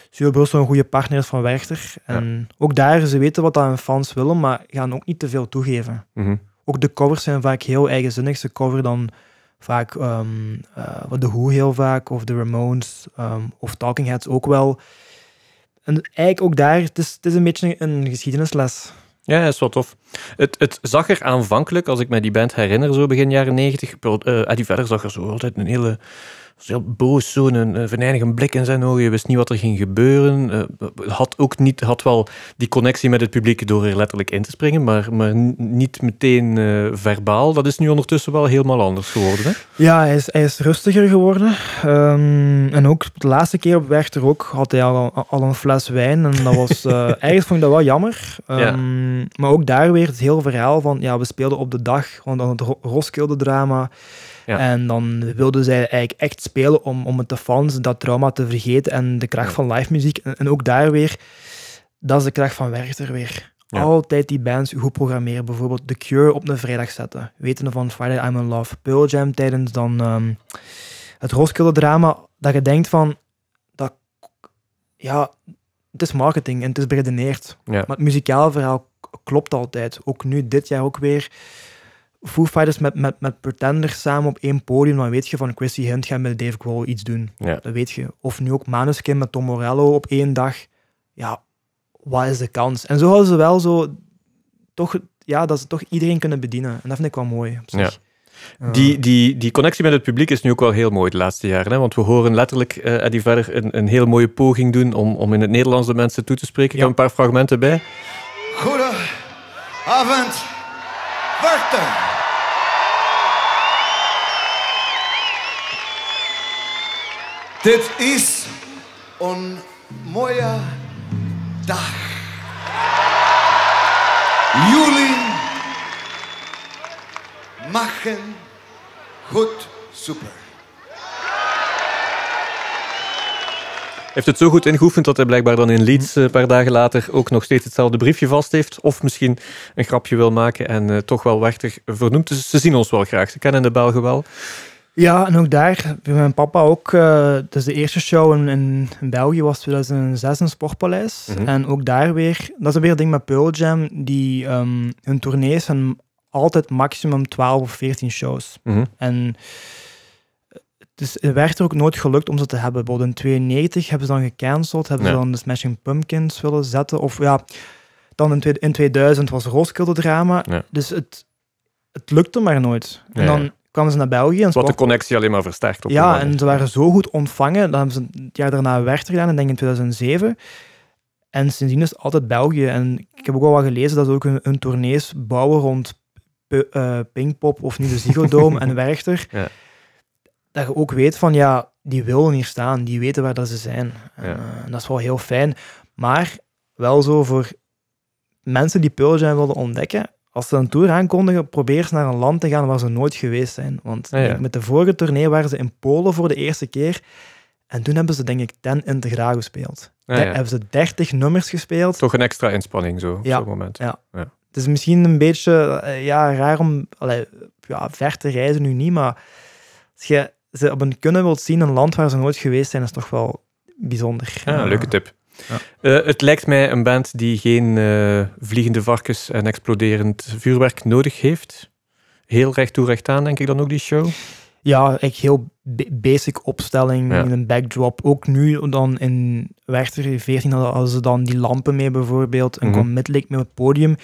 Studio Brussel een goede partner is van Werchter. En ook daar, ze weten wat hun fans willen, maar gaan ook niet te veel toegeven. Mhm. Ook de covers zijn vaak heel eigenzinnig. Ze cover dan vaak ehm eh, The Who heel vaak, of de Ramones, ehm, of Talking Heads ook wel. En eigenlijk ook daar, het is, het is een beetje een geschiedenisles. Ja, is wel tof. Het, het zag er aanvankelijk, als ik me die band herinner, zo begin jaren negentig, uh, Vedder zag er zo altijd een hele heel boos, zo'n een, venijnige blik in zijn ogen. Je wist niet wat er ging gebeuren. Uh, had ook niet, had wel die connectie met het publiek door er letterlijk in te springen, maar, maar niet meteen uh, verbaal. Dat is nu ondertussen wel helemaal anders geworden. Hè? Ja, hij is, hij is rustiger geworden. Um, en ook de laatste keer op Werchter ook had hij al, al een fles wijn. En dat was, uh, <laughs> eigenlijk vond ik dat wel jammer. Um, ja. Maar ook daar weer het hele verhaal van, ja, we speelden op de dag, want dan het Roskilde-drama. Ja. En dan wilden zij eigenlijk echt spelen om, om het de fans dat trauma te vergeten en de kracht ja. van live muziek. En, en, ook daar weer, dat is de kracht van Werchter weer. Ja. Altijd die bands goed programmeren. Bijvoorbeeld The Cure op een vrijdag zetten. Weten van Friday I'm in Love. Pearl Jam tijdens dan um, het Roskilde drama. Dat je denkt van, dat, ja, het is marketing en het is beredeneerd. Maar het muzikale verhaal klopt altijd. Ook nu, dit jaar ook weer. Foo Fighters met, met, met Pretenders samen op één podium, dan weet je van Chrissy Hint gaat met Dave Grohl iets doen. Ja. Dat weet je. Of nu ook Manuskin met Tom Morello op één dag. Ja, wat is de kans? En zo hadden ze wel zo toch, ja, dat ze toch iedereen kunnen bedienen. En dat vind ik wel mooi op zich. Ja. Die, die, die connectie met het publiek is nu ook wel heel mooi de laatste jaren. Hè? Want we horen letterlijk uh, Eddie verder een, een heel mooie poging doen om, om in het Nederlands de mensen toe te spreken. Ik Ja. heb een paar fragmenten bij. Goedenavond, Werchter. Dit is een mooie dag. Jullie maken goed super. heeft het zo goed ingeoefend dat hij blijkbaar dan in Leeds een paar dagen later ook nog steeds hetzelfde briefje vast heeft. Of misschien een grapje wil maken en uh, toch wel Werchter vernoemt. Dus ze zien ons wel graag. Ze kennen de Belgen wel. Ja, en ook daar, bij mijn papa ook, uh, dus de eerste show in, in, België was 2006 in Sportpaleis. Mhm. En ook daar weer, dat is weer een ding met Pearl Jam, die um, hun tournees zijn altijd maximum 12 of 14 shows. Mhm. En dus het werd er ook nooit gelukt om ze te hebben. Bijvoorbeeld in 92 hebben ze dan gecanceld, hebben Ja. ze dan de Smashing Pumpkins willen zetten. Of ja, dan in, twee- in 2000 was Roskilde drama. Ja. Dus het, het lukte maar nooit. En dan. Kwamen ze naar België. En Wat de connectie alleen maar versterkt. Op ja, en ze waren zo goed ontvangen. Dan hebben ze het jaar daarna Werchter gedaan, ik denk in 2007. En sindsdien is het altijd België. En ik heb ook al wat gelezen dat ze ook hun, hun tournees bouwen rond eh, Pinkpop of nu de Ziggo Dome en <laughs> Werchter. Ja. Dat je ook weet van, ja, die willen hier staan. Die weten waar dat ze zijn. Eh, dat is wel heel fijn. Maar wel zo voor mensen die Pearl Jam willen ontdekken, als ze een tour aankondigen, probeer eens naar een land te gaan waar ze nooit geweest zijn. Want Ah, ja. met de vorige tournee waren ze in Polen voor de eerste keer. En toen hebben ze, denk ik, ten integraal gespeeld. Ja, De- ja. Hebben ze 30 nummers gespeeld. Toch een extra inspanning zo, op Ja. zo'n moment. Ja. Het is misschien een beetje eh, ja, raar om allee, ja, ver te reizen nu niet, maar als je ze op een kunnen wilt zien, een land waar ze nooit geweest zijn, is toch wel bijzonder. Ja, Eh, leuke tip. Ja. Eh, het lijkt mij een band die geen eh, vliegende varkens en exploderend vuurwerk nodig heeft. Heel recht toe, recht aan, denk ik dan ook, die show. Ja, echt heel ba- basic opstelling, Ja. een backdrop. Ook nu dan in Werchter 14 hadden ze dan die lampen mee bijvoorbeeld, en kwam Midlake mee op het podium.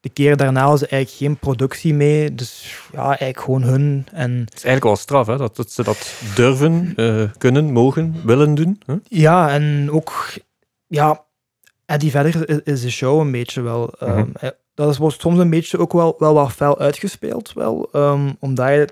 De keer daarna hadden ze eigenlijk geen productie mee, dus ja, eigenlijk gewoon hun. En Het is eigenlijk wel straf, hè, dat, dat ze dat durven, eh, kunnen, mogen, willen doen. Hè? Ja, en ook, ja, Eddie verder is, de show een beetje wel. Mhm. eh, dat is, wordt soms een beetje ook wel, wel wat fel uitgespeeld, wel. ehm, omdat, je,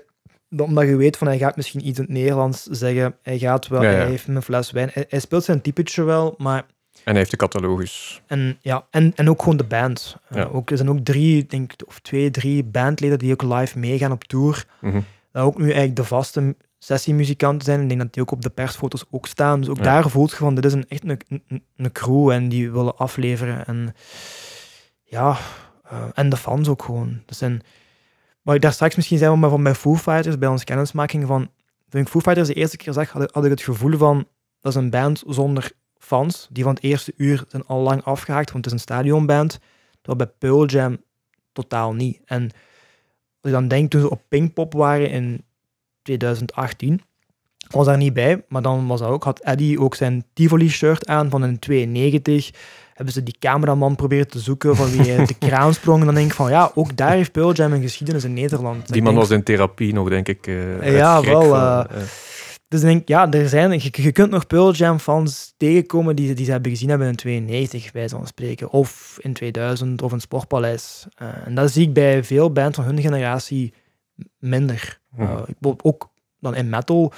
omdat je weet van hij gaat misschien iets in het Nederlands zeggen. Hij gaat wel, Ja, ja. hij heeft een fles wijn. Hij, hij speelt zijn typetje wel, maar. En hij heeft de catalogus. En, ja, en, en ook gewoon de band. Eh, ook, er zijn ook drie, denk ik, of twee, drie bandleden die ook live meegaan op tour. Mhm. Dat ook nu eigenlijk de vaste sessiemuzikanten zijn. Ik denk dat die ook op de persfoto's ook staan. Dus ook Ja. daar voelt je van, dit is een, echt een, een, een crew en die willen afleveren. En ja, eh, en de fans ook gewoon. Dat zijn, Wat ik daar straks misschien zei maar van bij Foo Fighters, bij onze kennismaking van... Toen ik Foo Fighters de eerste keer zag, had, ik- had ik het gevoel van... Dat is een band zonder fans. Die van het eerste uur zijn al lang afgehaakt, want het is een stadionband. Terwijl bij Pearl Jam totaal niet. En als je dan denkt, toen ze op Pinkpop waren in 2018, was daar niet bij, maar dan was dat ook, had Eddie ook zijn Tivoli-shirt aan van een 92. Hebben ze die cameraman proberen te zoeken van wie hij de <laughs> kraan sprong. En dan denk ik van, ja, ook daar heeft Pearl Jam een geschiedenis in Nederland. Die Ik man denk- was in therapie nog, denk ik. eh, Ja, wel, eh, eh, Dus ik denk, ja, er zijn, je, je kunt nog Pearl Jam fans tegenkomen die, die ze hebben gezien hebben in 92, bij van spreken. Of in 2000, of in Sportpaleis. En dat zie ik bij veel bands van hun generatie minder. Ik bedoel, ook dan in metal.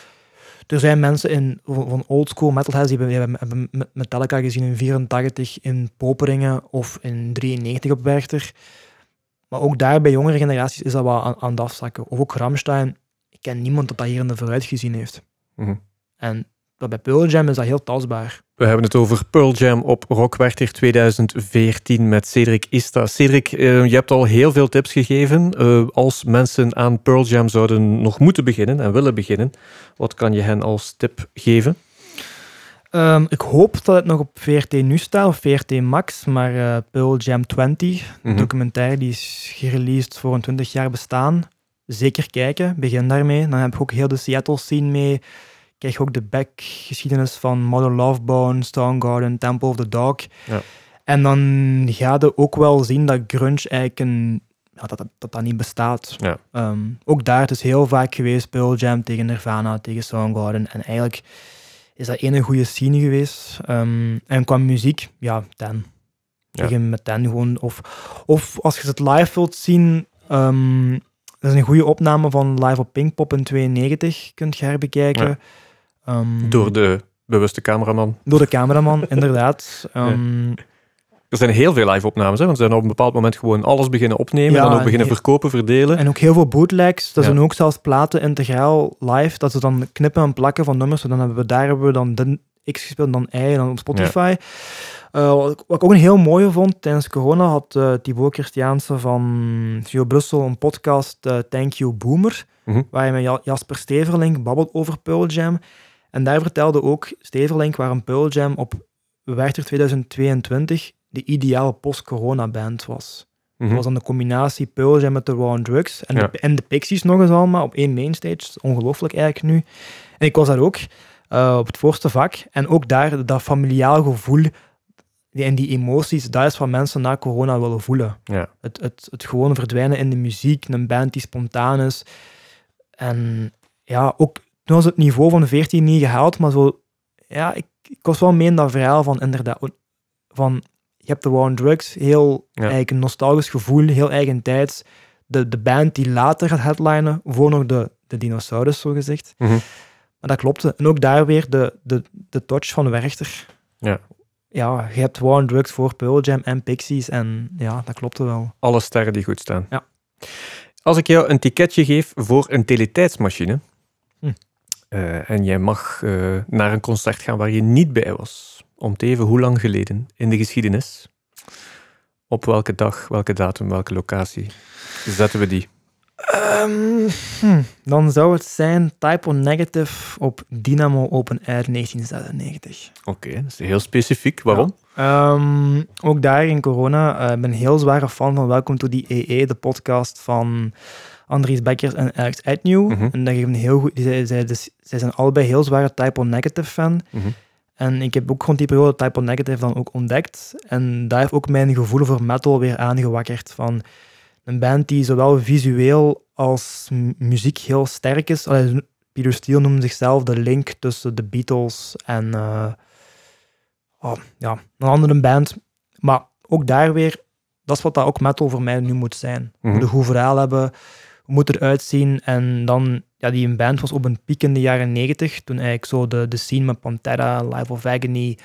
Er zijn mensen in, van van oldschool metalheads die hebben, die hebben Metallica gezien in 84 in Poperingen of in 93 op Werchter. Maar ook daar bij jongere generaties is dat wat aan, aan het afzakken. Of ook Rammstein. Ik ken niemand dat dat hier in de vooruit gezien heeft. mhm. En dat bij Pearl Jam is dat heel tastbaar. We hebben het over Pearl Jam op Rockwerchter 2014 met Cedric Ista. Cedric, eh, je hebt al heel veel tips gegeven. Eh, als mensen aan Pearl Jam zouden nog moeten beginnen en willen beginnen, wat kan je hen als tip geven? Ehm, ik hoop dat het nog op VRT nu staat, of VRT Max, maar eh Pearl Jam 20, Mhm. een documentaire die is gereleased voor een 20 jaar bestaan. Zeker kijken, begin daarmee. Dan heb je ook heel de Seattle scene mee. Krijg je ook de backgeschiedenis van Mother Love Bone, Soundgarden, Temple of the Dog. Ja. En dan ga je ook wel zien dat grunge eigenlijk een, ja, dat, dat, dat dat niet bestaat. Ja. Ehm, ook daar, het is heel vaak geweest, Pearl Jam tegen Nirvana, tegen Soundgarden. En eigenlijk is dat één goede scene geweest. Ehm, en qua muziek, ja, ten. Ja. Met ten gewoon. Of, of als je het live wilt zien, ehm dat is een goede opname van live op Pinkpop in 92, kunt je herbekijken. Ja. Ehm, Door de bewuste cameraman. door de cameraman, <laughs> inderdaad. Ehm, Er zijn heel veel live-opnames, want ze zijn op een bepaald moment gewoon alles beginnen opnemen Ja, en dan ook en beginnen verkopen, verdelen. En ook heel veel bootlegs. Dat Ja. zijn ook zelfs platen integraal live. Dat ze dan knippen en plakken van nummers. Dan hebben we daar hebben we dan de X gespeeld, dan Y en dan op Spotify. Eh, wat, ik- ook een heel mooie vond, tijdens corona had eh Thibaut Christiaanse van Geo Brussel een podcast, eh, Thank You Boomer, Mhm. waar hij met Ja- Jasper Steverlink babbelt over Pearl Jam. En daar vertelde ook Steverlink waarom Pearl Jam op Werchter 2022 de ideale post-corona-band was. Mhm. Dat was dan de combinatie Pearl Jam met de Raw Drugs. En, Ja. de, en de Pixies nog eens allemaal op één mainstage. Ongelooflijk eigenlijk nu. En ik was daar ook eh, op het voorste vak. En ook daar, dat familiaal gevoel die, en die emoties, dat is wat mensen na corona willen voelen. Ja. Het, het, het gewoon verdwijnen in de muziek, een band die spontaan is. En ja, ook toen was het niveau van 14 niet gehaald, maar zo, ja, ik, ik was wel mee in dat verhaal van inderdaad, van je hebt de War on Drugs, heel Ja. eigenlijk een nostalgisch gevoel, heel eigentijds. De, de band die later gaat headlinen, voor nog de, de dinosaurus, zo gezegd. Mhm. Maar dat klopte. En ook daar weer de, de, de touch van Werchter. Ja. Ja, je hebt War on Drugs voor Pearl Jam en Pixies en ja, dat klopte wel. Alle sterren die goed staan. Ja. Als ik jou een ticketje geef voor een teletijdsmachine. Eh, en jij mag eh, naar een concert gaan waar je niet bij was, om te even hoe lang geleden in de geschiedenis, op welke dag, welke datum, welke locatie zetten we die? Ehm, hm, dan zou het zijn Typo Negative op Dynamo Open Air 1996. Oké, dat is heel specifiek. Waarom? Ehm, ook daar in corona. eh, Ik ben een heel zware fan van Welcome to the EE, de podcast van Andries Bekkers en Alex Agnew. Mhm. En dat een heel goed... Die, zij, zij, dus- zij zijn allebei heel zware Typo Negative fan. Mhm. En ik heb ook rond die periode Typo Negative dan ook ontdekt. En daar heeft ook mijn gevoel voor metal weer aangewakkerd. Van een band die zowel visueel als muziek heel sterk is. Allee, Peter Steele noemde zichzelf de link tussen de Beatles en eh, oh, ja, een andere band. Maar ook daar weer, dat is wat dat ook metal voor mij nu moet zijn. We Mhm. moeten een goed verhaal hebben, hoe moet eruit zien. En dan, ja, die een band was op een piek in de jaren negentig, toen eigenlijk zo de, de scene met Pantera, Life of Agony,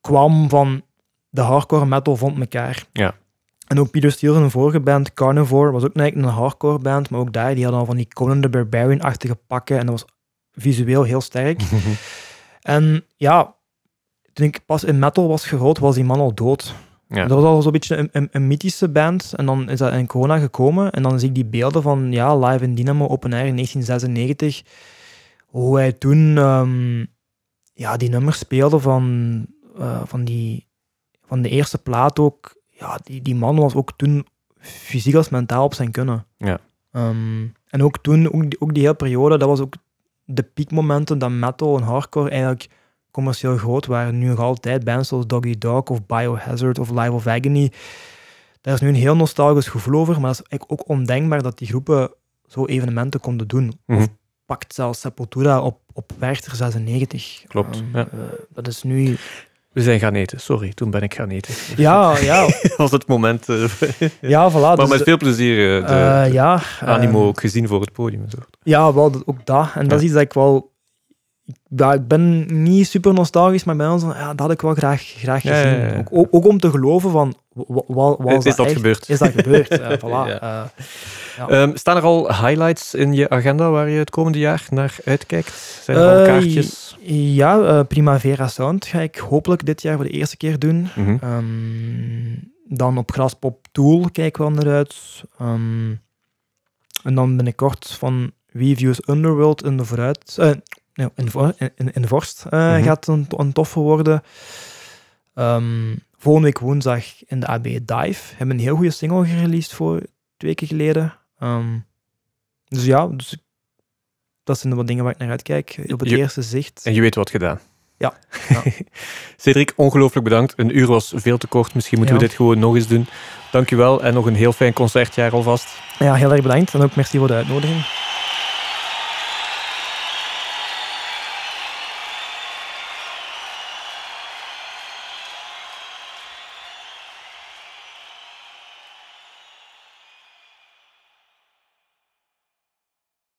kwam van de hardcore metal vond elkaar. Ja. En ook Peter Steele zijn vorige band, Carnivore, was ook eigenlijk een hardcore band, maar ook daar, die hadden al van die Conan the Barbarian-achtige pakken en dat was visueel heel sterk. <laughs> En ja, toen ik pas in metal was gerold, was die man al dood. Ja. Dat was al zo'n beetje een, een, een mythische band. En dan is dat in corona gekomen. En dan zie ik die beelden van ja, live in Dynamo Open Air in 1996. Hoe hij toen ehm, ja, die nummers speelde van, eh, van, die, van de eerste plaat ook. Ja, die, die man was ook toen fysiek als mentaal op zijn kunnen. Ja. Ehm, en ook toen, ook die, ook die hele periode, dat was ook de piekmomenten dat metal en hardcore eigenlijk commercieel groot waren. Nu nog altijd bands zoals Doggy Dog of Biohazard of Live of Agony. Daar is nu een heel nostalgisch gevoel over, maar het is eigenlijk ook ondenkbaar dat die groepen zo evenementen konden doen. Mhm. Of pakt zelfs Sepultura op, op Werchter 96. Klopt, Ehm, ja. eh, dat is nu... We zijn gaan eten. Sorry, toen ben ik gaan eten. Ja, <laughs> ja, Dat was het moment. eh, <laughs> ja, voilà. maar dus, met veel plezier eh, de, ja, animo ehm, ook gezien voor het podium. En zo. Ja, wel, ook dat. En dat is iets dat ik wel... ik- ben niet super nostalgisch, maar bij ons, ja, dat had ik wel graag, graag gezien. ja, ja. Ook, ook, ook om te geloven van, wa- wa- was Is dat echt? gebeurd? Is dat gebeurd? <laughs> Voilà. Eh. Ehm, staan er al highlights in je agenda waar je het komende jaar naar uitkijkt? Zijn er al Eh, kaartjes? ja, eh, Primavera Sound ga ik hopelijk dit jaar voor de eerste keer doen. Mhm. Ehm, dan op Graspop Tool kijk ik wel naar uit. Ehm, en dan binnenkort van We Views Underworld in de vooruit... nee, in, in, de vorst eh, Mhm. gaat een, een toffe worden. Ehm, volgende week woensdag in de AB Dive. Hebben een heel goede single gereleased voor twee weken geleden. Ehm, dus ja, dus dat zijn wat dingen waar ik naar uitkijk. Op het Je- eerste zicht. En je weet wat gedaan. Ja. <laughs> Ja. Cedric, ongelooflijk bedankt. Een uur was veel te kort. Misschien moeten we dit gewoon nog eens doen. Dankjewel en nog een heel fijn concertjaar alvast. Ja, heel erg bedankt. En ook merci voor de uitnodiging.